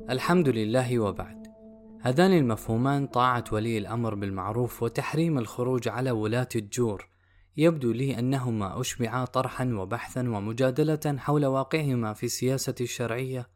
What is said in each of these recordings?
الحمد لله وبعد. هذان المفهومان طاعة ولي الأمر بالمعروف وتحريم الخروج على ولاة الجور. يبدو لي أنهما أشبعا طرحا وبحثا ومجادلة حول واقعهما في السياسة الشرعية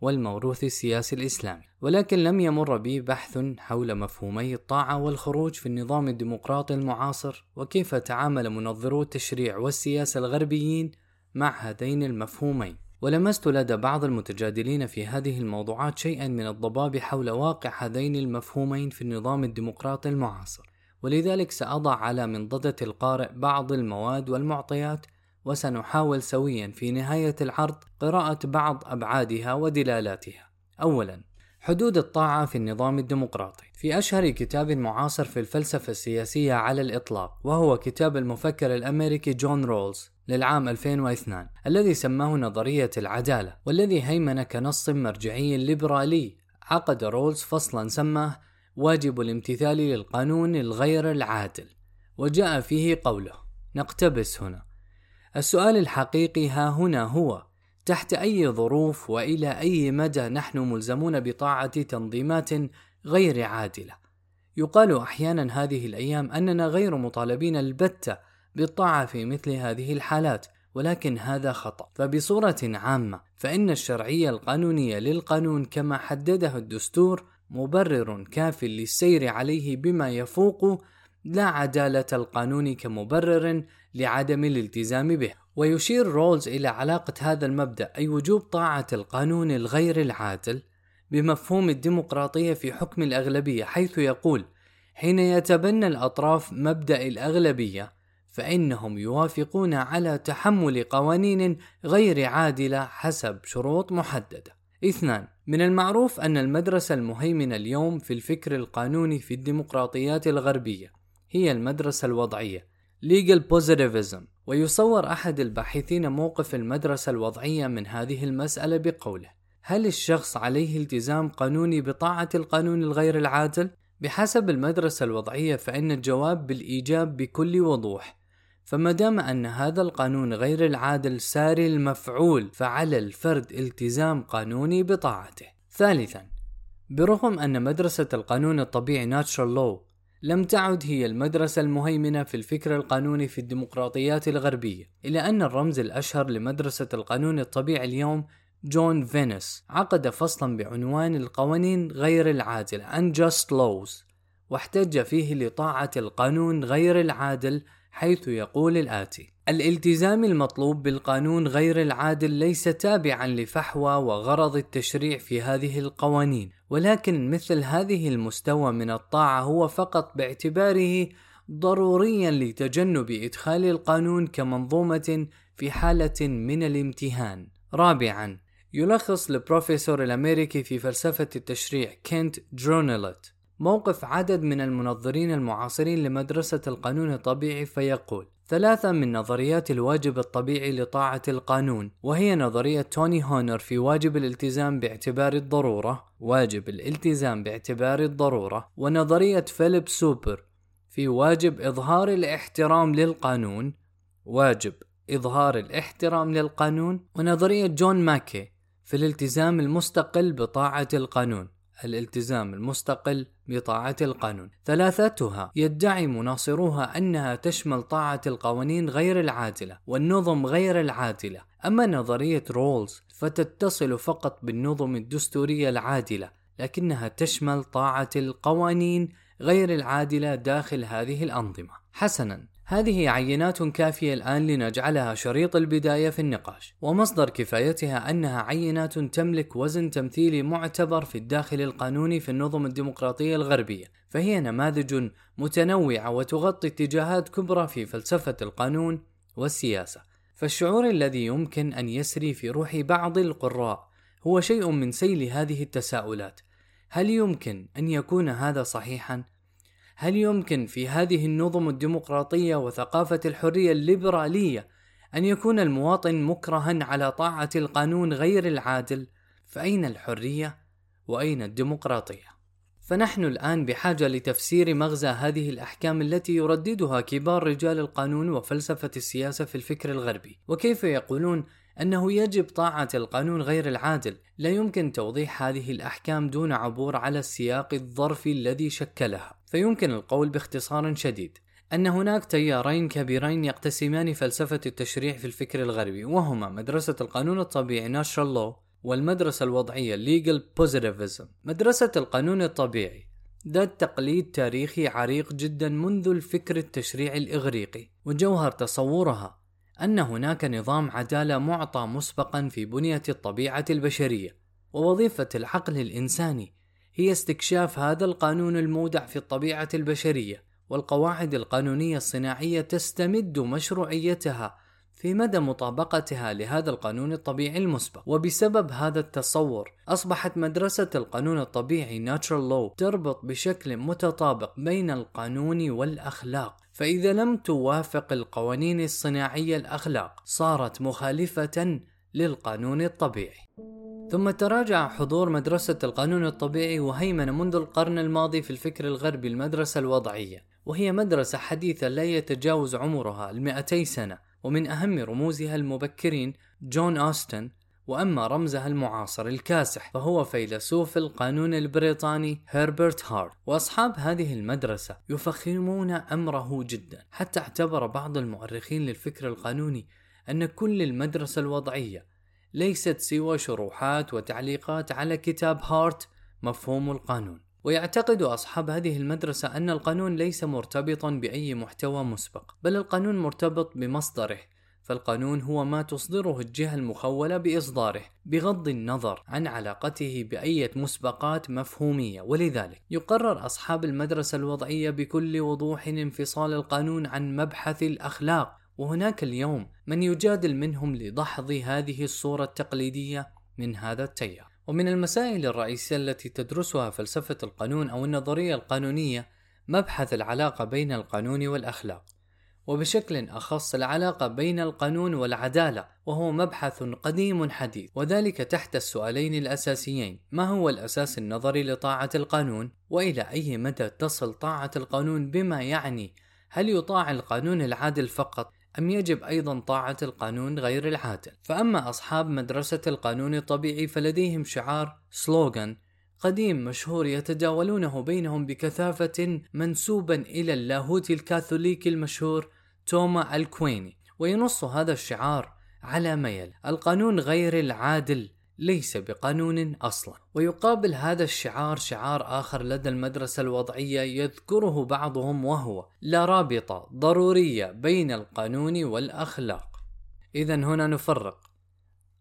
والموروث السياسي الإسلامي. ولكن لم يمر بي بحث حول مفهومي الطاعة والخروج في النظام الديمقراطي المعاصر وكيف تعامل منظرو التشريع والسياسة الغربيين مع هذين المفهومين. ولمست لدى بعض المتجادلين في هذه الموضوعات شيئا من الضباب حول واقع هذين المفهومين في النظام الديمقراطي المعاصر ولذلك سأضع على منضدة القارئ بعض المواد والمعطيات وسنحاول سويا في نهاية العرض قراءة بعض أبعادها ودلالاتها. أولا حدود الطاعة في النظام الديمقراطي. في أشهر كتاب معاصر في الفلسفة السياسية على الإطلاق وهو كتاب المفكر الأمريكي جون رولز للعام 2002 الذي سماه نظرية العدالة والذي هيمن كنص مرجعي ليبرالي. عقد رولز فصلا سماه واجب الامتثال للقانون الغير العادل وجاء فيه قوله. نقتبس هنا. السؤال الحقيقي ها هنا هو تحت أي ظروف وإلى أي مدى نحن ملزمون بطاعة تنظيمات غير عادلة. يقال أحيانا هذه الأيام أننا غير مطالبين البته بالطاعة في مثل هذه الحالات ولكن هذا خطأ. فبصورة عامة فإن الشرعية القانونية للقانون كما حدده الدستور مبرر كاف للسير عليه بما يفوق لا عدالة القانون كمبرر لعدم الالتزام به. ويشير رولز إلى علاقة هذا المبدأ أي وجوب طاعة القانون الغير العادل بمفهوم الديمقراطية في حكم الأغلبية حيث يقول حين يتبنى الأطراف مبدأ الأغلبية فإنهم يوافقون على تحمل قوانين غير عادلة حسب شروط محددة. اثنان من المعروف أن المدرسة المهيمنة اليوم في الفكر القانوني في الديمقراطيات الغربية هي المدرسة الوضعية Legal Positivism ويصور أحد الباحثين موقف المدرسة الوضعية من هذه المسألة بقوله هل الشخص عليه التزام قانوني بطاعة القانون الغير العادل؟ بحسب المدرسة الوضعية فإن الجواب بالإيجاب بكل وضوح فما دام أن هذا القانون غير العادل ساري المفعول فعلى الفرد التزام قانوني بطاعته. ثالثا برغم أن مدرسة القانون الطبيعي Natural Law لم تعد هي المدرسة المهيمنة في الفكر القانوني في الديمقراطيات الغربية، إلا أن الرمز الأشهر لمدرسة القانون الطبيعي اليوم جون فينيس عقد فصلا بعنوان القوانين غير العادلة Unjust Laws واحتج فيه لطاعة القانون غير العادل حيث يقول الآتي: الالتزام المطلوب بالقانون غير العادل ليس تابعا لفحوى وغرض التشريع في هذه القوانين، ولكن مثل هذه المستوى من الطاعة هو فقط باعتباره ضروريا لتجنب إدخال القانون كمنظومة في حالة من الامتهان. رابعا يلخص البروفيسور الأمريكي في فلسفة التشريع كينت جرينوولت موقف عدد من المنظرين المعاصرين لمدرسة القانون الطبيعي فيقول ثلاثة من نظريات الواجب الطبيعي لطاعة القانون وهي نظرية توني هونر في واجب الالتزام باعتبار الضرورة واجب الالتزام باعتبار الضرورة ونظرية فيليب سوبر في واجب إظهار الاحترام للقانون واجب إظهار الاحترام للقانون ونظرية جون ماكي في الالتزام المستقل بطاعة القانون. الالتزام المستقل بطاعة القانون. ثلاثتها يدعي مناصروها أنها تشمل طاعة القوانين غير العادلة والنظم غير العادلة. أما نظرية رولز فتتصل فقط بالنظم الدستورية العادلة، لكنها تشمل طاعة القوانين غير العادلة داخل هذه الأنظمة. حسنا، هذه عينات كافية الآن لنجعلها شريط البداية في النقاش، ومصدر كفايتها أنها عينات تملك وزن تمثيلي معتبر في الداخل القانوني في النظم الديمقراطية الغربية، فهي نماذج متنوعة وتغطي اتجاهات كبرى في فلسفة القانون والسياسة. فالشعور الذي يمكن أن يسري في روح بعض القراء هو شيء من سيل هذه التساؤلات. هل يمكن أن يكون هذا صحيحا؟ هل يمكن في هذه النظم الديمقراطية وثقافة الحرية الليبرالية أن يكون المواطن مكرها على طاعة القانون غير العادل؟ فأين الحرية؟ وأين الديمقراطية؟ فنحن الآن بحاجة لتفسير مغزى هذه الأحكام التي يرددها كبار رجال القانون وفلسفة السياسة في الفكر الغربي، وكيف يقولون أنه يجب طاعة القانون غير العادل. لا يمكن توضيح هذه الأحكام دون عبور على السياق الظرفي الذي شكلها. فيمكن القول باختصار شديد. أن هناك تيارين كبيرين يقتسمان فلسفة التشريع في الفكر الغربي وهما مدرسة القانون الطبيعي Natural Law والمدرسة الوضعية Legal Positivism. مدرسة القانون الطبيعي ذات تقليد تاريخي عريق جدا منذ الفكر التشريعي الإغريقي وجوهر تصورها أن هناك نظام عدالة معطى مسبقا في بنية الطبيعة البشرية ووظيفة العقل الإنساني هي استكشاف هذا القانون المودع في الطبيعة البشرية والقواعد القانونية الصناعية تستمد مشروعيتها في مدى مطابقتها لهذا القانون الطبيعي المسبق. وبسبب هذا التصور أصبحت مدرسة القانون الطبيعي Natural Law تربط بشكل متطابق بين القانون والأخلاق. فإذا لم توافق القوانين الصناعية الأخلاق صارت مخالفة للقانون الطبيعي. ثم تراجع حضور مدرسة القانون الطبيعي وهيمن منذ القرن الماضي في الفكر الغربي المدرسة الوضعية. وهي مدرسة حديثة لا يتجاوز عمرها المئتي سنة ومن أهم رموزها المبكرين جون أوستن وأما رمزها المعاصر الكاسح فهو فيلسوف القانون البريطاني هربرت هارت. وأصحاب هذه المدرسة يفخمون أمره جدا. حتى اعتبر بعض المؤرخين للفكر القانوني أن كل المدرسة الوضعية ليست سوى شروحات وتعليقات على كتاب هارت مفهوم القانون. ويعتقد أصحاب هذه المدرسة أن القانون ليس مرتبطا بأي محتوى مسبق بل القانون مرتبط بمصدره فالقانون هو ما تصدره الجهة المخولة بإصداره بغض النظر عن علاقته بأية مسبقات مفهومية. ولذلك يقرر أصحاب المدرسة الوضعية بكل وضوح انفصال القانون عن مبحث الأخلاق. وهناك اليوم من يجادل منهم لدحض هذه الصورة التقليدية من هذا التيار. ومن المسائل الرئيسية التي تدرسها فلسفة القانون أو النظرية القانونية مبحث العلاقة بين القانون والأخلاق. وبشكل أخص العلاقة بين القانون والعدالة وهو مبحث قديم حديث. وذلك تحت السؤالين الأساسيين ما هو الأساس النظري لطاعة القانون؟ وإلى أي مدى تصل طاعة القانون بما يعني؟ هل يطاع القانون العادل فقط أم يجب أيضا طاعة القانون غير العادل؟ فأما أصحاب مدرسة القانون الطبيعي فلديهم شعار سلوغان قديم مشهور يتداولونه بينهم بكثافة منسوبا إلى اللاهوت الكاثوليكي المشهور توما الكويني وينص هذا الشعار على ميل القانون غير العادل ليس بقانون أصلا. ويقابل هذا الشعار شعار آخر لدى المدرسة الوضعية يذكره بعضهم وهو لا رابطة ضرورية بين القانون والأخلاق. اذا هنا نفرق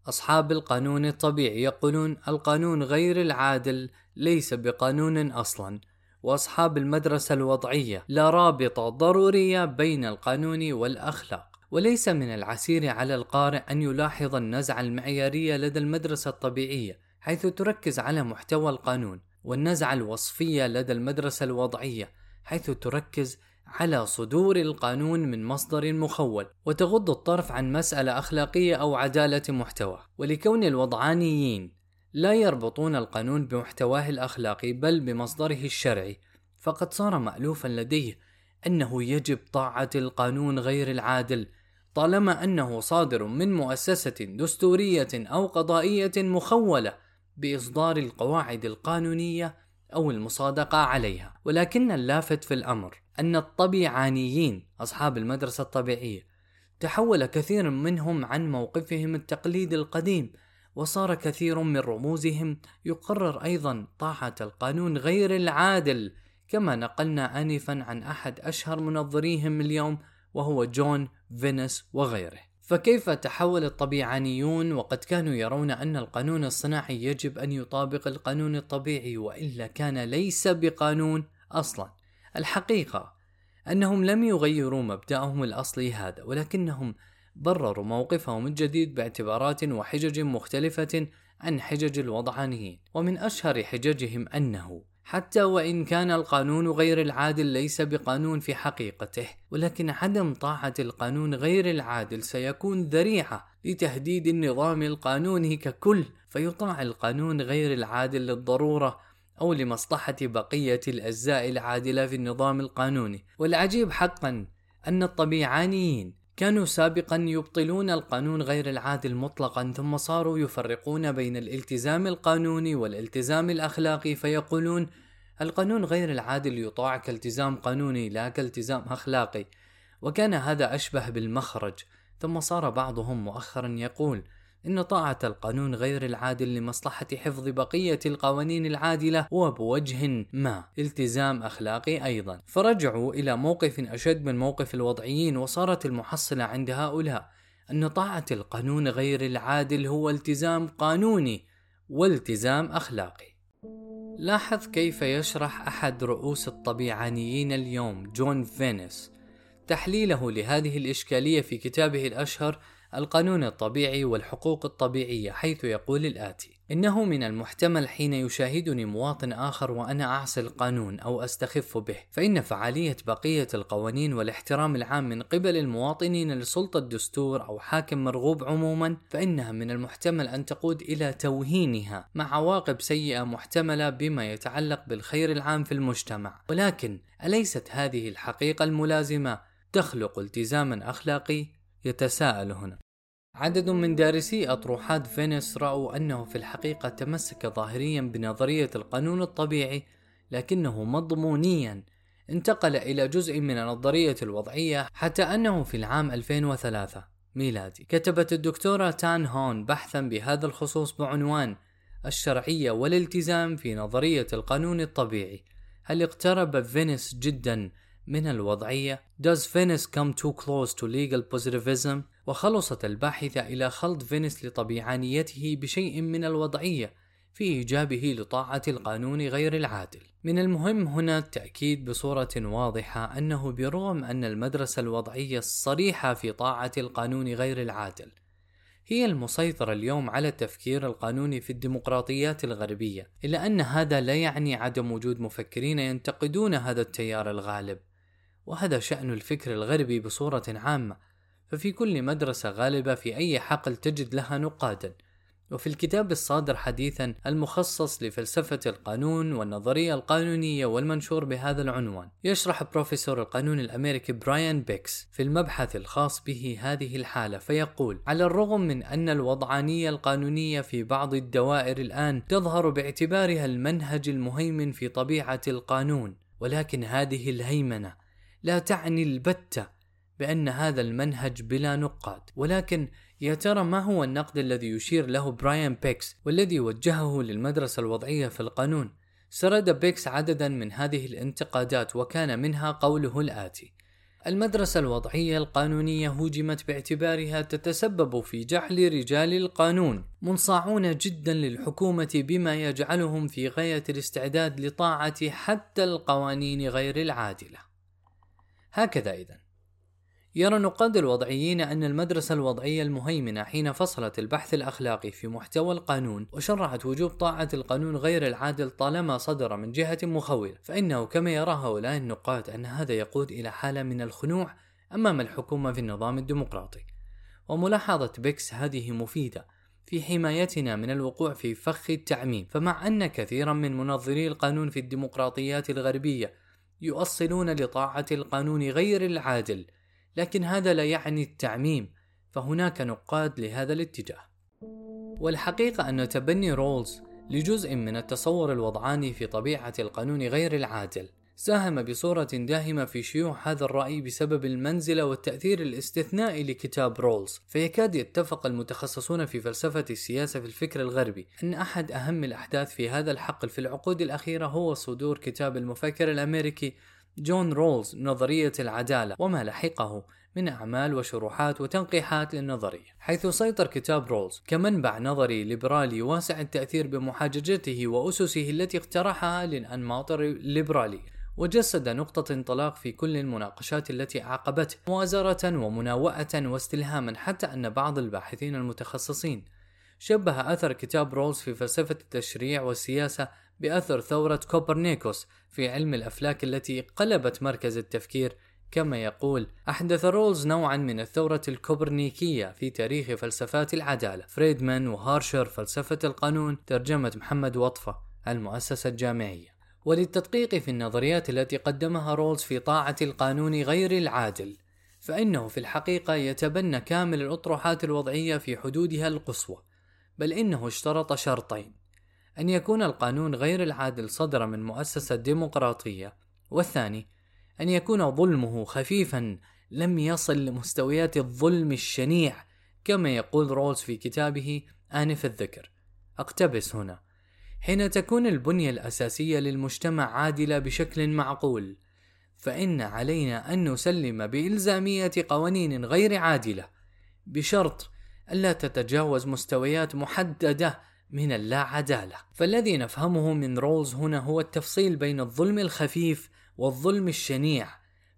أصحاب القانون الطبيعي يقولون القانون غير العادل ليس بقانون أصلا. وأصحاب المدرسة الوضعية لا رابطه ضروريه بين القانون والأخلاق. وليس من العسير على القارئ أن يلاحظ النزعة المعيارية لدى المدرسة الطبيعية حيث تركز على محتوى القانون والنزعة الوصفية لدى المدرسة الوضعية حيث تركز على صدور القانون من مصدر مخول وتغض الطرف عن مسألة أخلاقية أو عدالة محتوى. ولكون الوضعانيين لا يربطون القانون بمحتواه الأخلاقي بل بمصدره الشرعي فقد صار مألوفا لديه أنه يجب طاعة القانون غير العادل طالما أنه صادر من مؤسسة دستورية أو قضائية مخولة بإصدار القواعد القانونية أو المصادقة عليها. ولكن اللافت في الأمر أن الطبيعانيين أصحاب المدرسة الطبيعية تحول كثير منهم عن موقفهم التقليدي القديم وصار كثير من رموزهم يقرر أيضا طاعة القانون غير العادل كما نقلنا آنفا عن أحد أشهر منظريهم اليوم وهو جون فينس وغيره. فكيف تحول الطبيعانيون؟ وقد كانوا يرون أن القانون الصناعي يجب أن يطابق القانون الطبيعي وإلا كان ليس بقانون أصلا. الحقيقة أنهم لم يغيروا مبدأهم الأصلي هذا ولكنهم برروا موقفهم الجديد باعتبارات وحجج مختلفة عن حجج الوضعانيين ومن أشهر حججهم أنه حتى وإن كان القانون غير العادل ليس بقانون في حقيقته ولكن عدم طاعة القانون غير العادل سيكون ذريعة لتهديد النظام القانوني ككل فيطاع القانون غير العادل للضرورة أو لمصلحة بقية الأجزاء العادلة في النظام القانوني. والعجيب حقا أن الطبيعانيين كانوا سابقا يبطلون القانون غير العادل مطلقا ثم صاروا يفرقون بين الالتزام القانوني والالتزام الأخلاقي فيقولون القانون غير العادل يطاع كالتزام قانوني لا كالتزام أخلاقي. وكان هذا أشبه بالمخرج ثم صار بعضهم مؤخرا يقول إن طاعة القانون غير العادل لمصلحة حفظ بقية القوانين العادلة هو بوجه ما التزام أخلاقي أيضا. فرجعوا إلى موقف أشد من موقف الوضعيين وصارت المحصلة عند هؤلاء. أن طاعة القانون غير العادل هو التزام قانوني والتزام أخلاقي. لاحظ كيف يشرح أحد رؤوس الطبيعانيين اليوم جون فينيس تحليله لهذه الإشكالية في كتابه الأشهر القانون الطبيعي والحقوق الطبيعية حيث يقول الآتي: إنه من المحتمل حين يشاهدني مواطن آخر وأنا أعصي القانون أو أستخف به، فإن فعالية بقية القوانين والاحترام العام من قبل المواطنين لسلطة الدستور أو حاكم مرغوب عموما، فإنها من المحتمل أن تقود إلى توهينها مع عواقب سيئة محتملة بما يتعلق بالخير العام في المجتمع، ولكن أليست هذه الحقيقة الملازمة؟ تخلق التزاما أخلاقي يتساءل هنا. عدد من دارسي أطروحات فينيس رأوا أنه في الحقيقة تمسك ظاهريا بنظرية القانون الطبيعي لكنه مضمونيا. انتقل إلى جزء من النظرية الوضعية حتى أنه في العام 2003 ميلادي. كتبت الدكتورة تان هون بحثا بهذا الخصوص بعنوان الشرعية والالتزام في نظرية القانون الطبيعي. هل اقترب فينيس جدا من الوضعية Does Venice come too close to legal positivism؟ وخلصت الباحثة إلى خلط فينيس لطبيعانيته بشيء من الوضعية في إيجابه لطاعة القانون غير العادل. من المهم هنا التأكيد بصورة واضحة أنه برغم أن المدرسة الوضعية الصريحة في طاعة القانون غير العادل هي المسيطرة اليوم على التفكير القانوني في الديمقراطيات الغربية، إلا أن هذا لا يعني عدم وجود مفكرين ينتقدون هذا التيار الغالب، وهذا شأن الفكر الغربي بصورة عامة ففي كل مدرسة غالبة في أي حقل تجد لها نقادا. وفي الكتاب الصادر حديثا المخصص لفلسفة القانون والنظرية القانونية والمنشور بهذا العنوان. يشرح بروفيسور القانون الأمريكي براين بيكس في المبحث الخاص به هذه الحالة فيقول على الرغم من أن الوضعانية القانونية في بعض الدوائر الآن تظهر باعتبارها المنهج المهيمن في طبيعة القانون ولكن هذه الهيمنة لا تعني البتة بأن هذا المنهج بلا نقاد ولكن يا ترى ما هو النقد الذي يشير له براين بيكس والذي وجهه للمدرسة الوضعية في القانون؟ سرد بيكس عددا من هذه الانتقادات وكان منها قوله الآتي المدرسة الوضعية القانونية هوجمت باعتبارها تتسبب في جعل رجال القانون منصاعون جدا للحكومة بما يجعلهم في غاية الاستعداد لطاعة حتى القوانين غير العادلة. هكذا إذا يرى نقاد الوضعيين أن المدرسة الوضعية المهيمنة حين فصلت البحث الأخلاقي في محتوى القانون وشرعت وجوب طاعة القانون غير العادل طالما صدر من جهة مخولة فإنه كما يرى هؤلاء النقاد أن هذا يقود إلى حالة من الخنوع أمام الحكومة في النظام الديمقراطي. وملاحظة بيكس هذه مفيدة في حمايتنا من الوقوع في فخ التعميم فمع أن كثيرا من منظري القانون في الديمقراطيات الغربية يؤصلون لطاعة القانون غير العادل، لكن هذا لا يعني التعميم، فهناك نقاد لهذا الاتجاه. والحقيقة أن تبني رولز لجزء من التصور الوضعاني في طبيعة القانون غير العادل ساهم بصورة داهمة في شيوع هذا الرأي بسبب المنزلة والتأثير الاستثنائي لكتاب رولز، فيكاد يتفق المتخصصون في فلسفة السياسة في الفكر الغربي أن أحد أهم الأحداث في هذا الحقل في العقود الأخيرة هو صدور كتاب المفكر الأمريكي جون رولز نظرية العدالة وما لحقه من أعمال وشروحات وتنقيحات للنظرية. حيث سيطر كتاب رولز كمنبع نظري ليبرالي واسع التأثير بمحاججته وأسسه التي اقترحها للأنماط الليبرالية وجسد نقطة انطلاق في كل المناقشات التي عاقبته مؤازرة ومناوئة واستلهاما حتى أن بعض الباحثين المتخصصين شبه أثر كتاب رولز في فلسفة التشريع والسياسة بأثر ثورة كوبرنيكوس في علم الأفلاك التي قلبت مركز التفكير. كما يقول أحدث رولز نوعا من الثورة الكوبرنيكية في تاريخ فلسفات العدالة. فريدمان وهارشر فلسفة القانون ترجمة محمد وطفة المؤسسة الجامعية. وللتدقيق في النظريات التي قدمها رولز في طاعة القانون غير العادل فإنه في الحقيقة يتبنى كامل الأطروحات الوضعية في حدودها القصوى بل إنه اشترط شرطين أن يكون القانون غير العادل صدر من مؤسسة ديمقراطية والثاني أن يكون ظلمه خفيفا لم يصل لمستويات الظلم الشنيع كما يقول رولز في كتابه آنف الذكر. أقتبس هنا حين تكون البنية الأساسية للمجتمع عادلة بشكل معقول فإن علينا أن نسلم بإلزامية قوانين غير عادلة بشرط ألا تتجاوز مستويات محددة من اللا عدالة فالذي نفهمه من رولز هنا هو التفصيل بين الظلم الخفيف والظلم الشنيع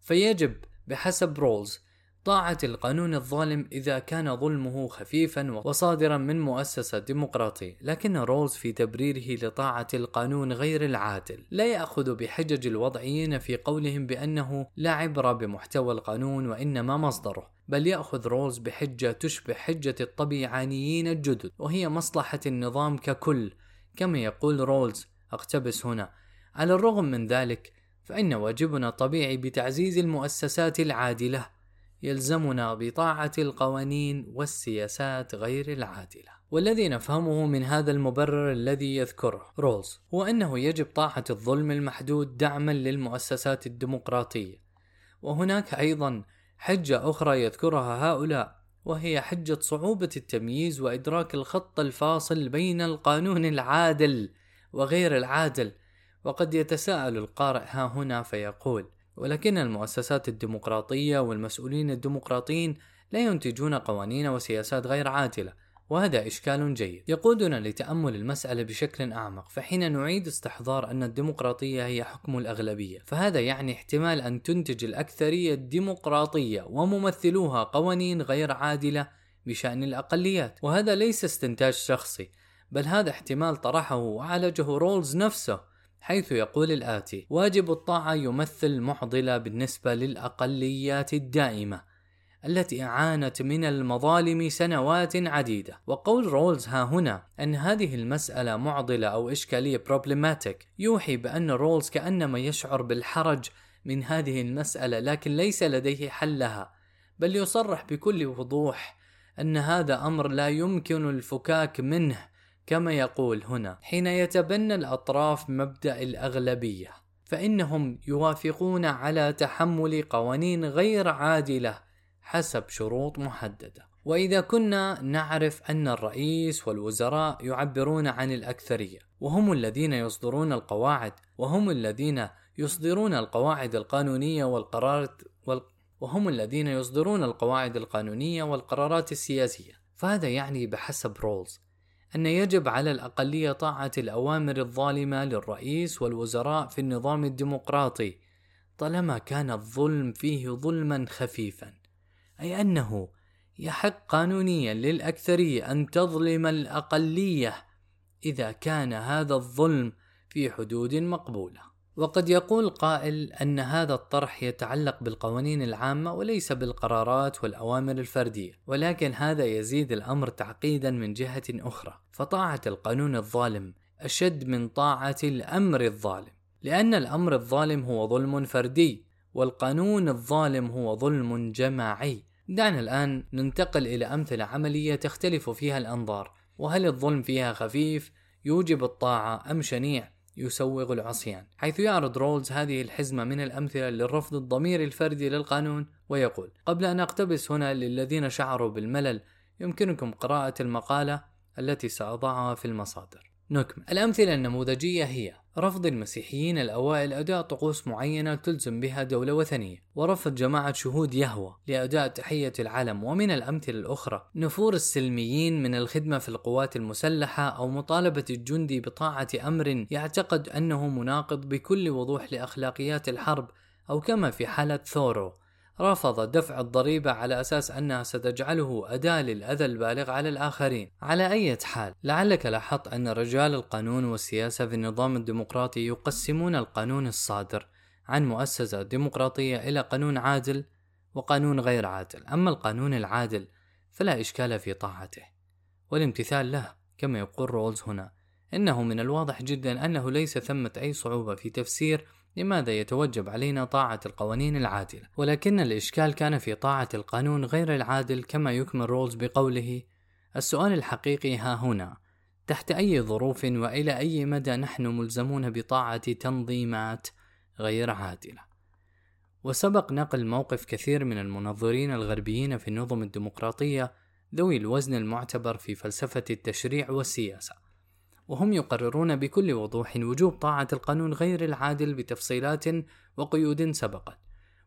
فيجب بحسب رولز طاعة القانون الظالم إذا كان ظلمه خفيفا وصادرا من مؤسسة ديمقراطية لكن رولز في تبريره لطاعة القانون غير العادل. لا يأخذ بحجج الوضعيين في قولهم بأنه لا عبرة بمحتوى القانون وإنما مصدره بل يأخذ رولز بحجة تشبه حجة الطبيعانيين الجدد وهي مصلحة النظام ككل. كما يقول رولز اقتبس هنا. على الرغم من ذلك فإن واجبنا الطبيعي بتعزيز المؤسسات العادلة. يلزمنا بطاعة القوانين والسياسات غير العادلة. والذي نفهمه من هذا المبرر الذي يذكره رولز هو أنه يجب طاعة الظلم المحدود دعما للمؤسسات الديمقراطية. وهناك أيضا حجة أخرى يذكرها هؤلاء وهي حجة صعوبة التمييز وإدراك الخط الفاصل بين القانون العادل وغير العادل. وقد يتساءل القارئ ها هنا فيقول ولكن المؤسسات الديمقراطية والمسؤولين الديمقراطيين لا ينتجون قوانين وسياسات غير عادلة وهذا إشكال جيد. يقودنا لتأمل المسألة بشكل أعمق فحين نعيد استحضار أن الديمقراطية هي حكم الأغلبية فهذا يعني احتمال أن تنتج الأكثرية الديمقراطية وممثلوها قوانين غير عادلة بشأن الأقليات. وهذا ليس استنتاج شخصي بل هذا احتمال طرحه وعالجه رولز نفسه حيث يقول الآتي: واجب الطاعة يمثل معضلة بالنسبة للأقليات الدائمة التي عانت من المظالم سنوات عديدة. وقول رولز ها هنا أن هذه المسألة معضلة أو إشكالية problematic يوحي بأن رولز كأنما يشعر بالحرج من هذه المسألة لكن ليس لديه حل لها بل يصرح بكل وضوح أن هذا أمر لا يمكن الفكاك منه. كما يقول هنا حين يتبنى الأطراف مبدأ الأغلبية فإنهم يوافقون على تحمل قوانين غير عادلة حسب شروط محددة. وإذا كنا نعرف أن الرئيس والوزراء يعبرون عن الأكثرية وهم الذين يصدرون القواعد وهم الذين يصدرون القواعد القانونية والقرارات وال... وهم الذين يصدرون القواعد القانونية والقرارات السياسية. فهذا يعني بحسب رولز. أن يجب على الأقلية طاعة الأوامر الظالمة للرئيس والوزراء في النظام الديمقراطي طالما كان الظلم فيه ظلما خفيفا. أي أنه يحق قانونيا للأكثرية أن تظلم الأقلية إذا كان هذا الظلم في حدود مقبولة. وقد يقول قائل أن هذا الطرح يتعلق بالقوانين العامة وليس بالقرارات والأوامر الفردية، ولكن هذا يزيد الأمر تعقيدا من جهة أخرى، فطاعة القانون الظالم أشد من طاعة الأمر الظالم، لأن الأمر الظالم هو ظلم فردي، والقانون الظالم هو ظلم جماعي. دعنا الآن ننتقل إلى أمثلة عملية تختلف فيها الأنظار، وهل الظلم فيها خفيف يوجب الطاعة أم شنيع؟ يسوغ العصيان حيث يعرض رولز هذه الحزمة من الأمثلة للرفض الضميري الفردي للقانون ويقول قبل أن أقتبس هنا للذين شعروا بالملل يمكنكم قراءة المقالة التي سأضعها في المصادر. نكمل. الأمثلة النموذجية هي رفض المسيحيين الأوائل أداء طقوس معينة تلزم بها دولة وثنية ورفض جماعة شهود يهوى لأداء تحية العلم ومن الأمثلة الأخرى. نفور السلميين من الخدمة في القوات المسلحة أو مطالبة الجندي بطاعة أمر يعتقد أنه مناقض بكل وضوح لأخلاقيات الحرب أو كما في حالة ثورو. رفض دفع الضريبة على أساس أنها ستجعله أداة للأذى البالغ على الآخرين. على أي حال لعلك لاحظت أن رجال القانون والسياسة في النظام الديمقراطي يقسمون القانون الصادر عن مؤسسة ديمقراطية إلى قانون عادل وقانون غير عادل. أما القانون العادل فلا إشكال في طاعته. والامتثال له كما يقول رولز هنا. إنه من الواضح جدا أنه ليس ثمة أي صعوبة في تفسير لماذا يتوجب علينا طاعة القوانين العادلة؟ ولكن الإشكال كان في طاعة القانون غير العادل كما يكمل رولز بقوله: السؤال الحقيقي ها هنا تحت أي ظروف وإلى أي مدى نحن ملزمون بطاعة تنظيمات غير عادلة؟ وسبق نقل موقف كثير من المنظرين الغربيين في النظم الديمقراطية ذوي الوزن المعتبر في فلسفة التشريع والسياسة وهم يقررون بكل وضوح وجوب طاعة القانون غير العادل بتفصيلات وقيود سبقت.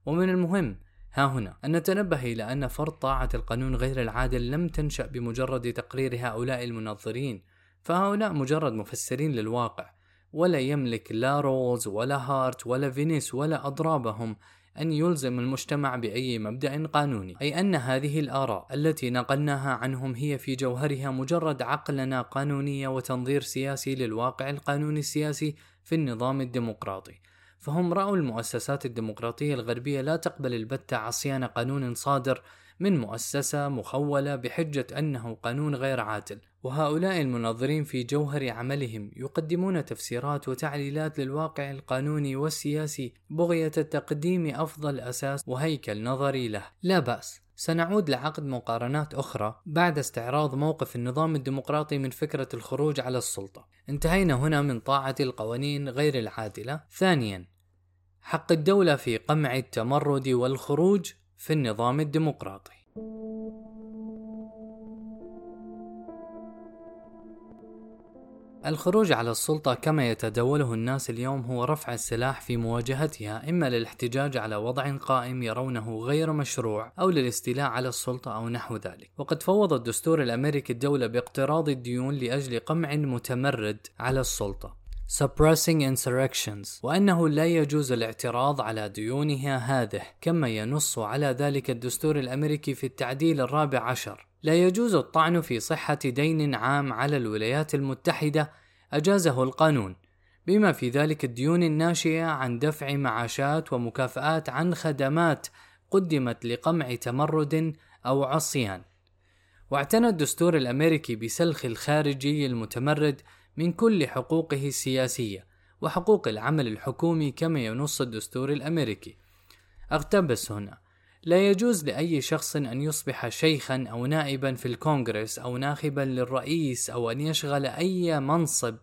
ومن المهم ها هنا أن نتنبه إلى أن فرض طاعة القانون غير العادل لم تنشأ بمجرد تقرير هؤلاء المنظرين فهؤلاء مجرد مفسرين للواقع ولا يملك لا رولز ولا هارت ولا فينيس ولا أضرابهم أن يلزم المجتمع بأي مبدأ قانوني، أي أن هذه الآراء التي نقلناها عنهم هي في جوهرها مجرد عقلنة قانونية وتنظير سياسي للواقع القانوني السياسي في النظام الديمقراطي. فهم رأوا المؤسسات الديمقراطية الغربية لا تقبل البتة عصيان قانون صادر من مؤسسة مخولة بحجة أنه قانون غير عادل. وهؤلاء المنظرين في جوهر عملهم يقدمون تفسيرات وتعليلات للواقع القانوني والسياسي بغية تقديم أفضل أساس وهيكل نظري له. لا بأس سنعود لعقد مقارنات أخرى بعد استعراض موقف النظام الديمقراطي من فكرة الخروج على السلطة. انتهينا هنا من طاعة القوانين غير العادلة. ثانيا حق الدولة في قمع التمرد والخروج في النظام الديمقراطي. الخروج على السلطة كما يتداوله الناس اليوم هو رفع السلاح في مواجهتها إما للاحتجاج على وضع قائم يرونه غير مشروع أو للاستيلاء على السلطة أو نحو ذلك. وقد فوض الدستور الأمريكي الدولة باقتراض الديون لأجل قمع متمرد على السلطة. Suppressing insurrections وأنه لا يجوز الاعتراض على ديونها هذه كما ينص على ذلك الدستور الأمريكي في التعديل الرابع عشر. لا يجوز الطعن في صحة دين عام على الولايات المتحدة أجازه القانون. بما في ذلك الديون الناشئة عن دفع معاشات ومكافآت عن خدمات قدمت لقمع تمرد أو عصيان. واعتنى الدستور الأمريكي بسلخ الخارجي المتمرد من كل حقوقه السياسية وحقوق العمل الحكومي كما ينص الدستور الأمريكي. أقتبس هنا. لا يجوز لأي شخص أن يصبح شيخا أو نائبا في الكونغرس أو ناخبا للرئيس أو أن يشغل أي منصب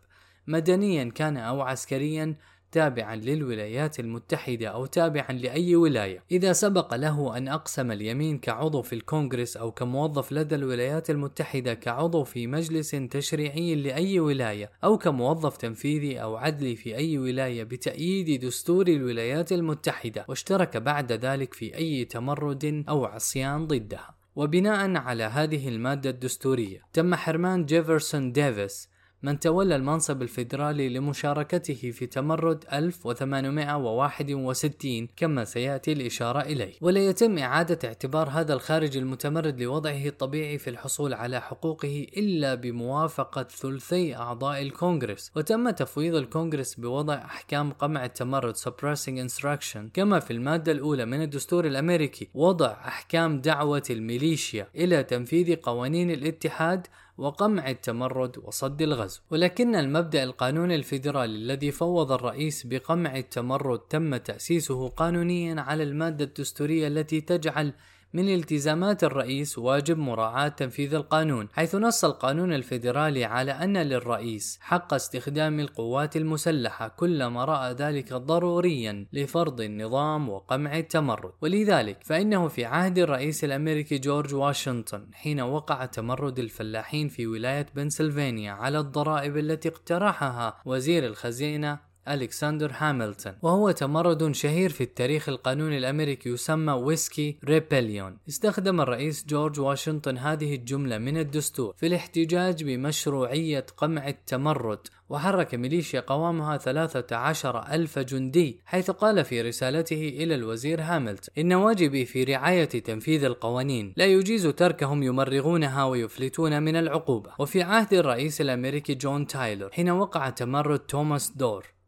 مدنيا كان أو عسكريا تابعا للولايات المتحدة أو تابعا لأي ولاية. إذا سبق له أن أقسم اليمين كعضو في الكونغرس أو كموظف لدى الولايات المتحدة كعضو في مجلس تشريعي لأي ولاية أو كموظف تنفيذي أو عدلي في أي ولاية بتأييد دستور الولايات المتحدة واشترك بعد ذلك في أي تمرد أو عصيان ضدها. وبناء على هذه المادة الدستورية تم حرمان جيفرسون ديفيس من تولى المنصب الفيدرالي لمشاركته في تمرد 1861 كما سيأتي الإشارة إليه. ولا يتم إعادة اعتبار هذا الخارج المتمرد لوضعه الطبيعي في الحصول على حقوقه إلا بموافقة ثلثي أعضاء الكونغرس. وتم تفويض الكونغرس بوضع أحكام قمع التمرد suppressing insurrection كما في المادة الأولى من الدستور الأمريكي وضع أحكام دعوة الميليشيا إلى تنفيذ قوانين الاتحاد وقمع التمرد وصد الغزو. ولكن المبدأ القانوني الفيدرالي الذي فوض الرئيس بقمع التمرد تم تأسيسه قانونيا على المادة الدستورية التي تجعل من التزامات الرئيس واجب مراعاة تنفيذ القانون حيث نص القانون الفيدرالي على أن للرئيس حق استخدام القوات المسلحة كلما رأى ذلك ضروريا لفرض النظام وقمع التمرد. ولذلك فإنه في عهد الرئيس الأمريكي جورج واشنطن حين وقع تمرد الفلاحين في ولاية بنسلفانيا على الضرائب التي اقترحها وزير الخزينة ألكسندر هاملتون وهو تمرد شهير في التاريخ القانوني الأمريكي يسمى ويسكي Rebellion استخدم الرئيس جورج واشنطن هذه الجملة من الدستور في الاحتجاج بمشروعية قمع التمرد وحرك ميليشيا قوامها 13 ألف جندي حيث قال في رسالته إلى الوزير هاملتون إن واجبي في رعاية تنفيذ القوانين لا يجيز تركهم يمرغونها ويفلتون من العقوبة. وفي عهد الرئيس الأمريكي جون تايلور حين وقع تمرد توماس دور.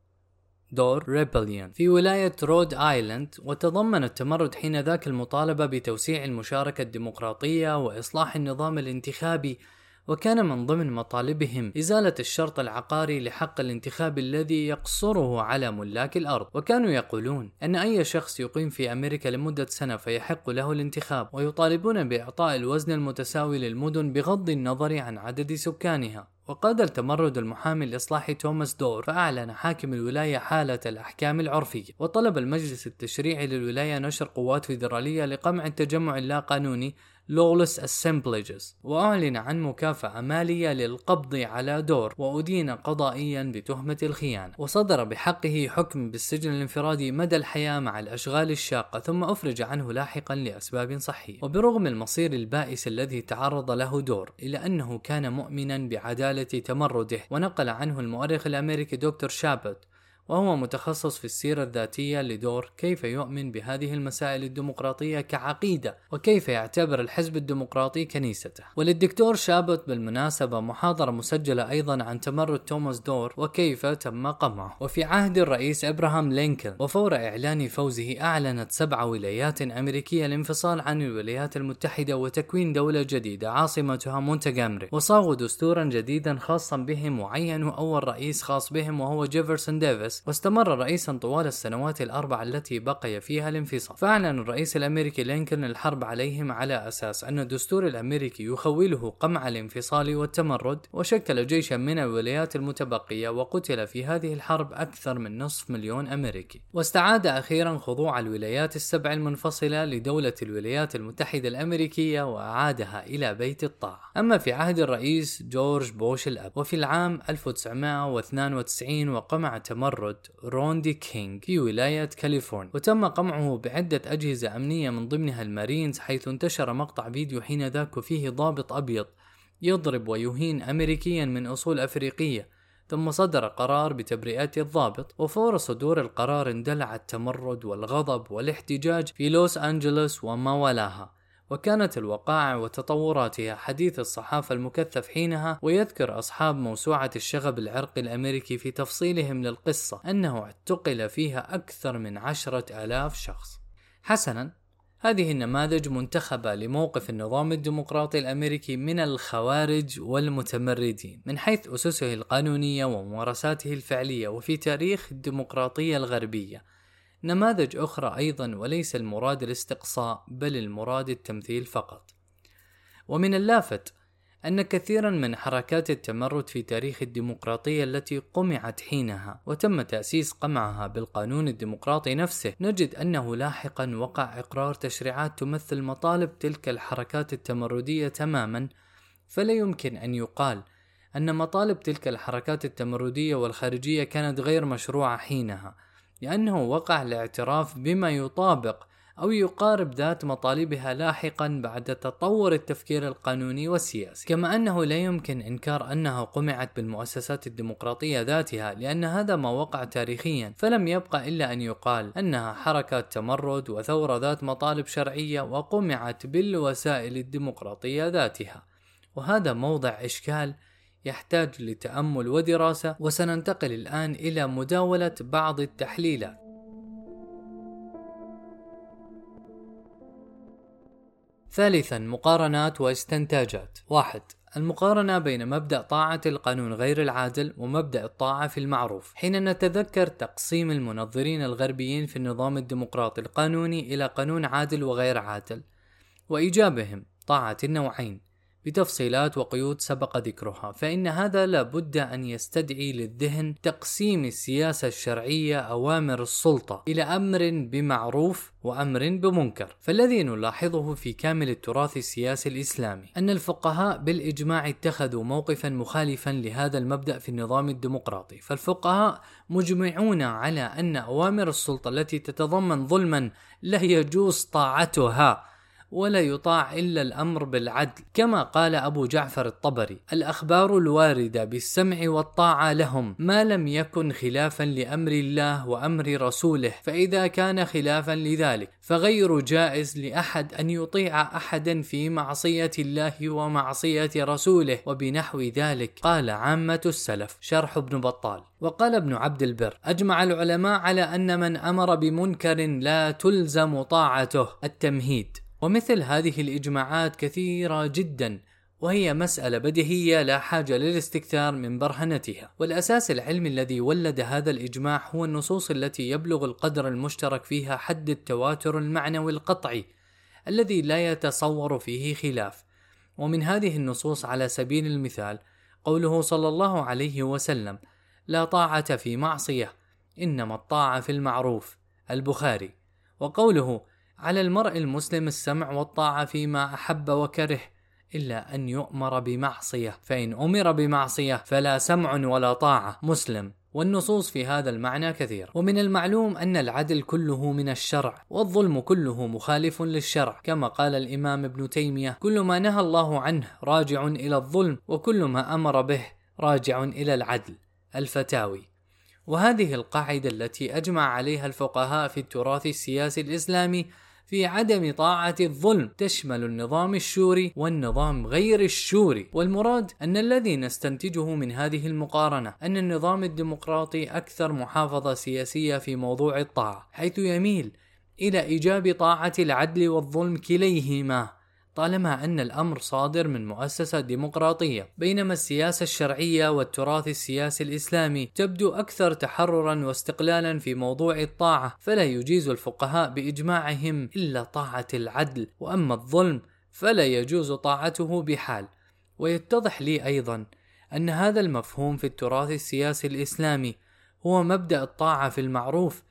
دور Rebellion في ولاية رود آيلاند وتضمن التمرد حين ذاك المطالبة بتوسيع المشاركة الديمقراطية وإصلاح النظام الانتخابي وكان من ضمن مطالبهم إزالة الشرط العقاري لحق الانتخاب الذي يقصره على ملاك الأرض. وكانوا يقولون أن أي شخص يقيم في أمريكا لمدة سنة فيحق له الانتخاب ويطالبون بإعطاء الوزن المتساوي للمدن بغض النظر عن عدد سكانها. وقاد التمرد المحامي الإصلاحي توماس دور فأعلن حاكم الولاية حالة الأحكام العرفية وطلب المجلس التشريعي للولاية نشر قوات فيدرالية لقمع التجمع اللا قانوني لولس اسمبلجز وأعلن عن مكافأة مالية للقبض على دور وأدين قضائيا بتهمة الخيانة. وصدر بحقه حكم بالسجن الانفرادي مدى الحياة مع الأشغال الشاقة ثم أفرج عنه لاحقا لأسباب صحية. وبرغم المصير البائس الذي تعرض له دور إلا أنه كان مؤمنا بعدالة تمرده ونقل عنه المؤرخ الأمريكي دكتور شابت. وهو متخصص في السيرة الذاتية لدور كيف يؤمن بهذه المسائل الديمقراطية كعقيدة وكيف يعتبر الحزب الديمقراطي كنيسته. وللدكتور شابت بالمناسبة محاضرة مسجلة أيضا عن تمرد توماس دور وكيف تم قمعه. وفي عهد الرئيس إبراهام لينكولن وفور إعلان فوزه أعلنت سبع ولايات أمريكية الانفصال عن الولايات المتحدة وتكوين دولة جديدة عاصمتها مونتجامري وصاغوا دستورا جديدا خاصا بهم وعينوا أول رئيس خاص بهم وهو جيفرسون ديفيس الرئيس واستمر رئيسا طوال السنوات الأربع التي بقي فيها الانفصال. فأعلن الرئيس الأمريكي لينكولن الحرب عليهم على أساس أن الدستور الأمريكي يخوله قمع الانفصال والتمرد وشكل جيشا من الولايات المتبقية وقتل في هذه الحرب أكثر من نصف مليون أمريكي. واستعاد أخيرا خضوع الولايات السبع المنفصلة لدولة الولايات المتحدة الأمريكية وأعادها إلى بيت الطاعة. أما في عهد الرئيس جورج بوش الأب وفي العام 1992 وقمع تمرد تمرد رودني كينغ في ولاية كاليفورنيا وتم قمعه بعدة أجهزة أمنية من ضمنها المارينز حيث انتشر مقطع فيديو حينذاك وفيه ضابط أبيض يضرب ويهين أمريكيا من أصول أفريقية. ثم صدر قرار بتبرئة الضابط وفور صدور القرار اندلع التمرد والغضب والاحتجاج في لوس أنجلوس وما والاها وكانت الوقائع وتطوراتها حديث الصحافة المكثف حينها ويذكر أصحاب موسوعة الشغب العرقي الأمريكي في تفصيلهم للقصة أنه اعتقل فيها أكثر من عشرة آلاف شخص. حسنا هذه النماذج منتخبة لموقف النظام الديمقراطي الأمريكي من الخوارج والمتمردين من حيث أسسه القانونية وممارساته الفعلية وفي تاريخ الديمقراطية الغربية. نماذج أخرى أيضا وليس المراد الاستقصاء بل المراد التمثيل فقط. ومن اللافت أن كثيرا من حركات التمرد في تاريخ الديمقراطية التي قمعت حينها وتم تأسيس قمعها بالقانون الديمقراطي نفسه نجد أنه لاحقا وقع إقرار تشريعات تمثل مطالب تلك الحركات التمردية تماما. فلا يمكن أن يقال أن مطالب تلك الحركات التمردية والخارجية كانت غير مشروعة حينها. لأنه وقع الاعتراف بما يطابق أو يقارب ذات مطالبها لاحقا بعد تطور التفكير القانوني والسياسي. كما أنه لا يمكن إنكار أنها قمعت بالمؤسسات الديمقراطية ذاتها لأن هذا ما وقع تاريخيا فلم يبقى إلا أن يقال أنها حركة تمرد وثورة ذات مطالب شرعية وقمعت بالوسائل الديمقراطية ذاتها. وهذا موضع إشكال يحتاج لتأمل ودراسة وسننتقل الآن إلى مداولة بعض التحليلات. ثالثا مقارنات واستنتاجات. واحد المقارنة بين مبدأ طاعة القانون غير العادل ومبدأ الطاعة في المعروف. حين نتذكر تقسيم المنظرين الغربيين في النظام الديمقراطي القانوني إلى قانون عادل وغير عادل وإيجابهم طاعة النوعين. بتفصيلات وقيود سبق ذكرها فإن هذا لابد أن يستدعي للذهن تقسيم السياسة الشرعية أوامر السلطة إلى أمر بمعروف وأمر بمنكر. فالذي نلاحظه في كامل التراث السياسي الإسلامي أن الفقهاء بالإجماع اتخذوا موقفا مخالفا لهذا المبدأ في النظام الديمقراطي. فالفقهاء مجمعون على أن أوامر السلطة التي تتضمن ظلما لا يجوز طاعتها. ولا يطاع إلا الأمر بالعدل كما قال أبو جعفر الطبري الأخبار الواردة بالسمع والطاعة لهم ما لم يكن خلافا لأمر الله وأمر رسوله فإذا كان خلافا لذلك فغير جائز لأحد أن يطيع أحدا في معصية الله ومعصية رسوله وبنحو ذلك. قال عامة السلف. شرح ابن بطال. وقال ابن عبد البر أجمع العلماء على أن من أمر بمنكر لا تلزم طاعته. التمهيد. ومثل هذه الإجماعات كثيرة جدا وهي مسألة بديهية لا حاجة للاستكثار من برهنتها. والأساس العلمي الذي ولد هذا الإجماع هو النصوص التي يبلغ القدر المشترك فيها حد التواتر المعنوي القطعي الذي لا يتصور فيه خلاف. ومن هذه النصوص على سبيل المثال قوله صلى الله عليه وسلم لا طاعة في معصية إنما الطاعة في المعروف البخاري. وقوله على المرء المسلم السمع والطاعة فيما أحب وكره إلا أن يؤمر بمعصية. فإن أمر بمعصية فلا سمع ولا طاعة. مسلم. والنصوص في هذا المعنى كثيرة ومن المعلوم أن العدل كله من الشرع والظلم كله مخالف للشرع. كما قال الإمام ابن تيمية كل ما نهى الله عنه راجع إلى الظلم وكل ما أمر به راجع إلى العدل. الفتاوي. وهذه القاعدة التي أجمع عليها الفقهاء في التراث السياسي الإسلامي في عدم طاعة الظلم. تشمل النظام الشوري والنظام غير الشوري. والمراد أن الذي نستنتجه من هذه المقارنة أن النظام الديمقراطي أكثر محافظة سياسية في موضوع الطاعة حيث يميل إلى إيجاب طاعة العدل والظلم كليهما. طالما أن الأمر صادر من مؤسسة ديمقراطية بينما السياسة الشرعية والتراث السياسي الإسلامي تبدو أكثر تحررا واستقلالا في موضوع الطاعة فلا يجيز الفقهاء بإجماعهم إلا طاعة العدل وأما الظلم فلا يجوز طاعته بحال. ويتضح لي أيضا أن هذا المفهوم في التراث السياسي الإسلامي هو مبدأ الطاعة في المعروف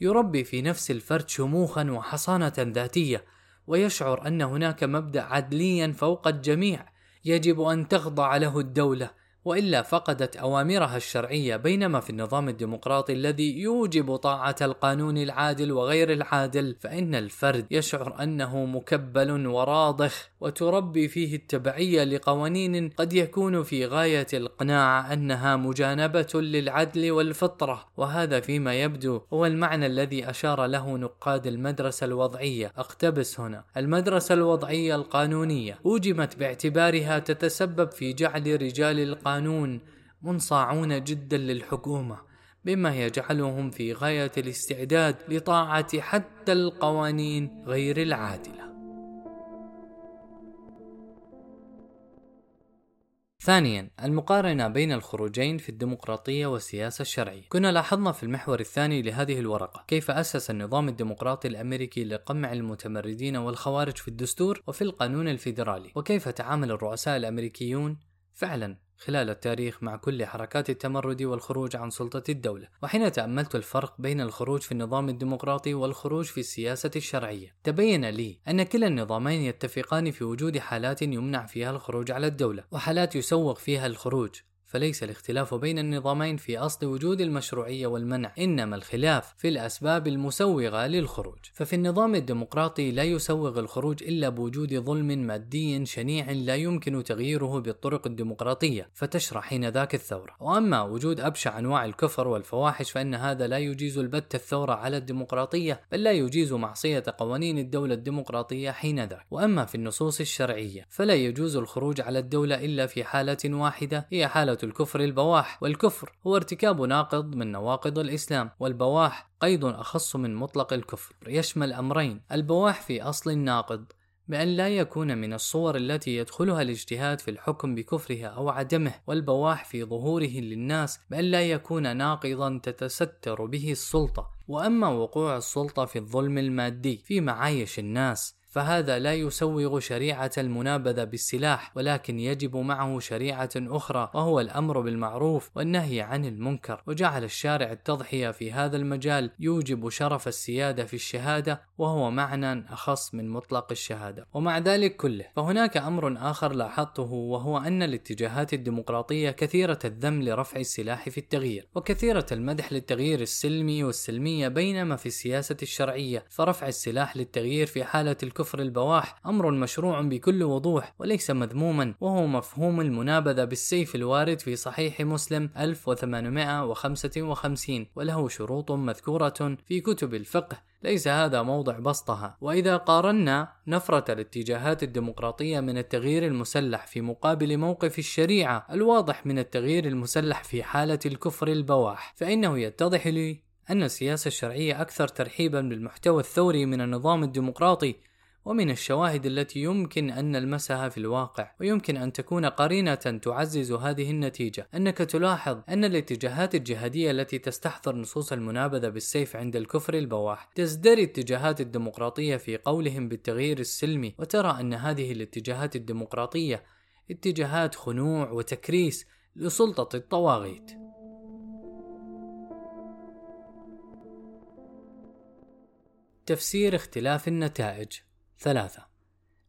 يربي في نفس الفرد شموخا وحصانة ذاتية. ويشعر أن هناك مبدأ عدليا فوق الجميع. يجب أن تخضع له الدولة. وإلا فقدت أوامرها الشرعية بينما في النظام الديمقراطي الذي يوجب طاعة القانون العادل وغير العادل فإن الفرد يشعر أنه مكبل وراضخ وتربي فيه التبعية لقوانين قد يكون في غاية القناعة أنها مجانبة للعدل والفطرة. وهذا فيما يبدو هو المعنى الذي أشار له نقاد المدرسة الوضعية. اقتبس هنا. المدرسة الوضعية القانونية اوجمت باعتبارها تتسبب في جعل رجال القانون القانون منصاعون جدا للحكومة بما يجعلهم في غاية الاستعداد لطاعة حتى القوانين غير العادلة. ثانيا المقارنة بين الخروجين في الديمقراطية والسياسة الشرعية كنا لاحظنا في المحور الثاني لهذه الورقة كيف أسس النظام الديمقراطي الأمريكي لقمع المتمردين والخوارج في الدستور وفي القانون الفيدرالي وكيف تعامل الرؤساء الأمريكيون فعلا خلال التاريخ مع كل حركات التمرد والخروج عن سلطة الدولة، وحين تأملت الفرق بين الخروج في النظام الديمقراطي والخروج في السياسة الشرعية، تبين لي أن كلا النظامين يتفقان في وجود حالات يمنع فيها الخروج على الدولة، وحالات يسوغ فيها الخروج، فليس الاختلاف بين النظامين في أصل وجود المشروعية والمنع إنما الخلاف في الأسباب المسوغة للخروج. ففي النظام الديمقراطي لا يسوغ الخروج إلا بوجود ظلم مادي شنيع لا يمكن تغييره بالطرق الديمقراطية فتشرع حين ذاك الثورة. وأما وجود أبشع أنواع الكفر والفواحش فإن هذا لا يجيز البت الثورة على الديمقراطية بل لا يجيز معصية قوانين الدولة الديمقراطية حين ذاك. وأما في النصوص الشرعية فلا يجوز الخروج على الدولة إلا في حالة واحدة هي حالة الكفر البواح والكفر هو ارتكاب ناقض من نواقض الإسلام والبواح قيد أخص من مطلق الكفر. يشمل أمرين البواح في أصل الناقض بأن لا يكون من الصور التي يدخلها الاجتهاد في الحكم بكفرها أو عدمه والبواح في ظهوره للناس بأن لا يكون ناقضا تتستر به السلطة. وأما وقوع السلطة في الظلم المادي في معايش الناس فهذا لا يسوغ شريعة المنابذة بالسلاح ولكن يجب معه شريعة أخرى وهو الأمر بالمعروف والنهي عن المنكر. وجعل الشارع التضحية في هذا المجال يوجب شرف السيادة في الشهادة وهو معنى أخص من مطلق الشهادة. ومع ذلك كله فهناك أمر آخر لاحظته وهو أن الاتجاهات الديمقراطية كثيرة الذم لرفع السلاح في التغيير وكثيرة المدح للتغيير السلمي والسلمية بينما في السياسة الشرعية فرفع السلاح للتغيير في حالة الكفر كفر البواح أمر مشروع بكل وضوح وليس مذموما وهو مفهوم المنابذة بالسيف الوارد في صحيح مسلم 1855 وله شروط مذكورة في كتب الفقه ليس هذا موضع بسطها. وإذا قارنا نفرة الاتجاهات الديمقراطية من التغيير المسلح في مقابل موقف الشريعة الواضح من التغيير المسلح في حالة الكفر البواح فإنه يتضح لي أن السياسة الشرعية أكثر ترحيبا بالمحتوى الثوري من النظام الديمقراطي ومن الشواهد التي يمكن أن نلمسها في الواقع ويمكن أن تكون قرينة تعزز هذه النتيجة أنك تلاحظ أن الاتجاهات الجهادية التي تستحضر نصوص المنابذة بالسيف عند الكفر البواح تزدري اتجاهات الديمقراطية في قولهم بالتغيير السلمي وترى أن هذه الاتجاهات الديمقراطية اتجاهات خنوع وتكريس لسلطة الطواغيت. تفسير اختلاف النتائج ثلاثة.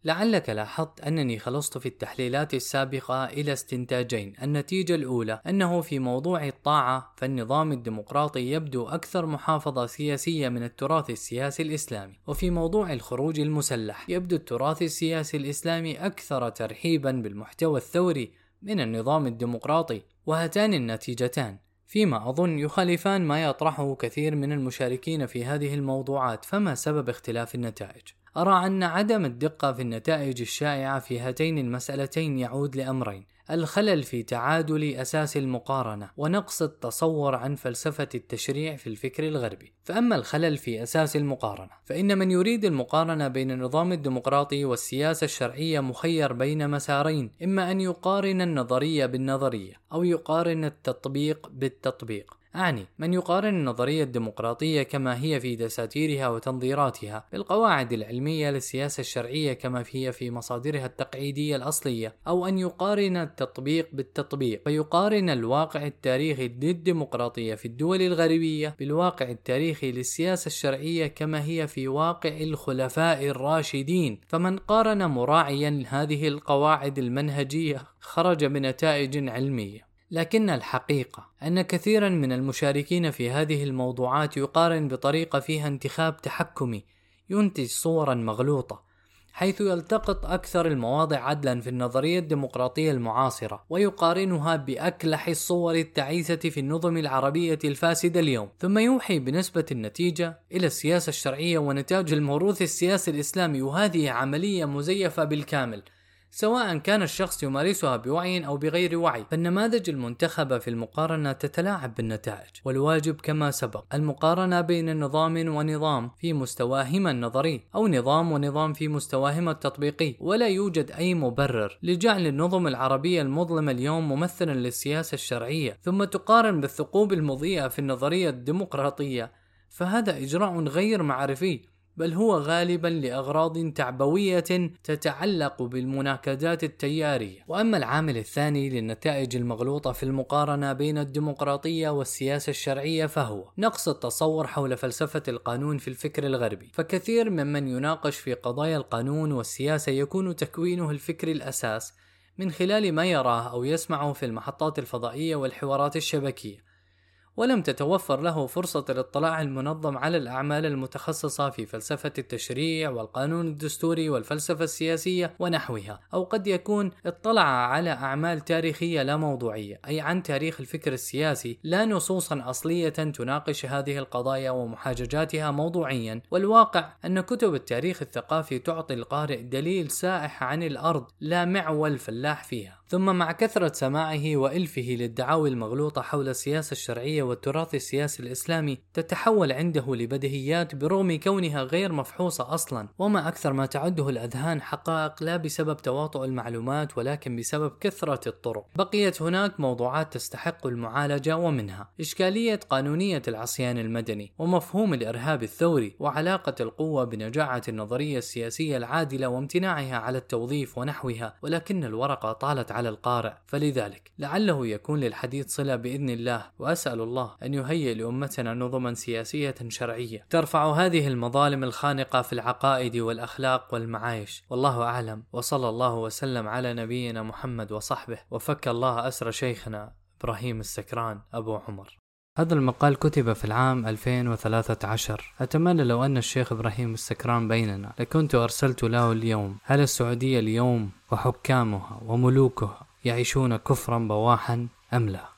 لعلك لاحظت أنني خلصت في التحليلات السابقة إلى استنتاجين. النتيجة الأولى أنه في موضوع الطاعة فالنظام الديمقراطي يبدو أكثر محافظة سياسية من التراث السياسي الإسلامي. وفي موضوع الخروج المسلح يبدو التراث السياسي الإسلامي أكثر ترحيبا بالمحتوى الثوري من النظام الديمقراطي. وهاتان النتيجتان. فيما أظن يخالفان ما يطرحه كثير من المشاركين في هذه الموضوعات فما سبب اختلاف النتائج؟ أرى أن عدم الدقة في النتائج الشائعة في هاتين المسألتين يعود لأمرين الخلل في تعادل أساس المقارنة ونقص التصور عن فلسفة التشريع في الفكر الغربي. فأما الخلل في أساس المقارنة فإن من يريد المقارنة بين النظام الديمقراطي والسياسة الشرعية مخير بين مسارين إما أن يقارن النظرية بالنظرية أو يقارن التطبيق بالتطبيق. أعني من يقارن النظرية الديمقراطية كما هي في دساتيرها وتنظيراتها بالقواعد العلمية للسياسة الشرعية كما هي في مصادرها التقعيدية الأصلية أو أن يقارن التطبيق بالتطبيق فيقارن الواقع التاريخي للديمقراطية في الدول الغربية بالواقع التاريخي للسياسة الشرعية كما هي في واقع الخلفاء الراشدين. فمن قارن مراعيا هذه القواعد المنهجية خرج بنتائج علمية. لكن الحقيقة أن كثيرا من المشاركين في هذه الموضوعات يقارن بطريقة فيها انتخاب تحكمي ينتج صورا مغلوطة حيث يلتقط أكثر المواضع عدلا في النظرية الديمقراطية المعاصرة ويقارنها بأكلح الصور التعيسة في النظم العربية الفاسدة اليوم. ثم يوحي بنسبة النتيجة إلى السياسة الشرعية ونتاج الموروث السياسي الإسلامي وهذه عملية مزيفة بالكامل. سواء كان الشخص يمارسها بوعي أو بغير وعي فالنماذج المنتخبة في المقارنة تتلاعب بالنتائج والواجب كما سبق. المقارنة بين نظام ونظام في مستواهما النظري أو نظام ونظام في مستواهما التطبيقي. ولا يوجد أي مبرر لجعل النظم العربية المظلمة اليوم ممثلا للسياسة الشرعية ثم تقارن بالثقوب المضيئة في النظرية الديمقراطية. فهذا إجراء غير معرفي بل هو غالبا لأغراض تعبوية تتعلق بالمناكدات التيارية. وأما العامل الثاني للنتائج المغلوطة في المقارنة بين الديمقراطية والسياسة الشرعية فهو نقص التصور حول فلسفة القانون في الفكر الغربي. فكثير ممن يناقش في قضايا القانون والسياسة يكون تكوينه الفكري الأساس من خلال ما يراه أو يسمعه في المحطات الفضائية والحوارات الشبكية. ولم تتوفر له فرصة الاطلاع المنظم على الأعمال المتخصصة في فلسفة التشريع والقانون الدستوري والفلسفة السياسية ونحوها، أو قد يكون اطلع على أعمال تاريخية لا موضوعية، أي عن تاريخ الفكر السياسي، لا نصوصا أصلية تناقش هذه القضايا ومحاججاتها موضوعيا، والواقع أن كتب التاريخ الثقافي تعطي القارئ دليل سائح عن الأرض لا معول فلاح فيها. ثم مع كثرة سماعه وإلفه للدعاوي المغلوطة حول السياسة الشرعية والتراث السياسي الإسلامي تتحول عنده لبديهيات برغم كونها غير مفحوصة أصلا. وما أكثر ما تعده الأذهان حقائق لا بسبب تواطؤ المعلومات ولكن بسبب كثرة الطرق. بقيت هناك موضوعات تستحق المعالجة ومنها إشكالية قانونية العصيان المدني ومفهوم الإرهاب الثوري وعلاقة القوة بنجاعة النظرية السياسية العادلة وامتناعها على التوظيف ونحوها ولكن الورقة طالت على القارئ. فلذلك لعله يكون للحديث صلة بإذن الله وأسأل الله أن يهيئ لأمتنا نظما سياسية شرعية. ترفع هذه المظالم الخانقة في العقائد والأخلاق والمعايش. والله أعلم. وصلى الله وسلم على نبينا محمد وصحبه. وفك الله أسر شيخنا إبراهيم السكران أبو عمر. هذا المقال كتب في العام 2013 أتمنى لو أن الشيخ إبراهيم السكران بيننا لكنت أرسلت له اليوم. هل السعودية اليوم وحكامها وملوكها يعيشون كفرا بواحا أم لا؟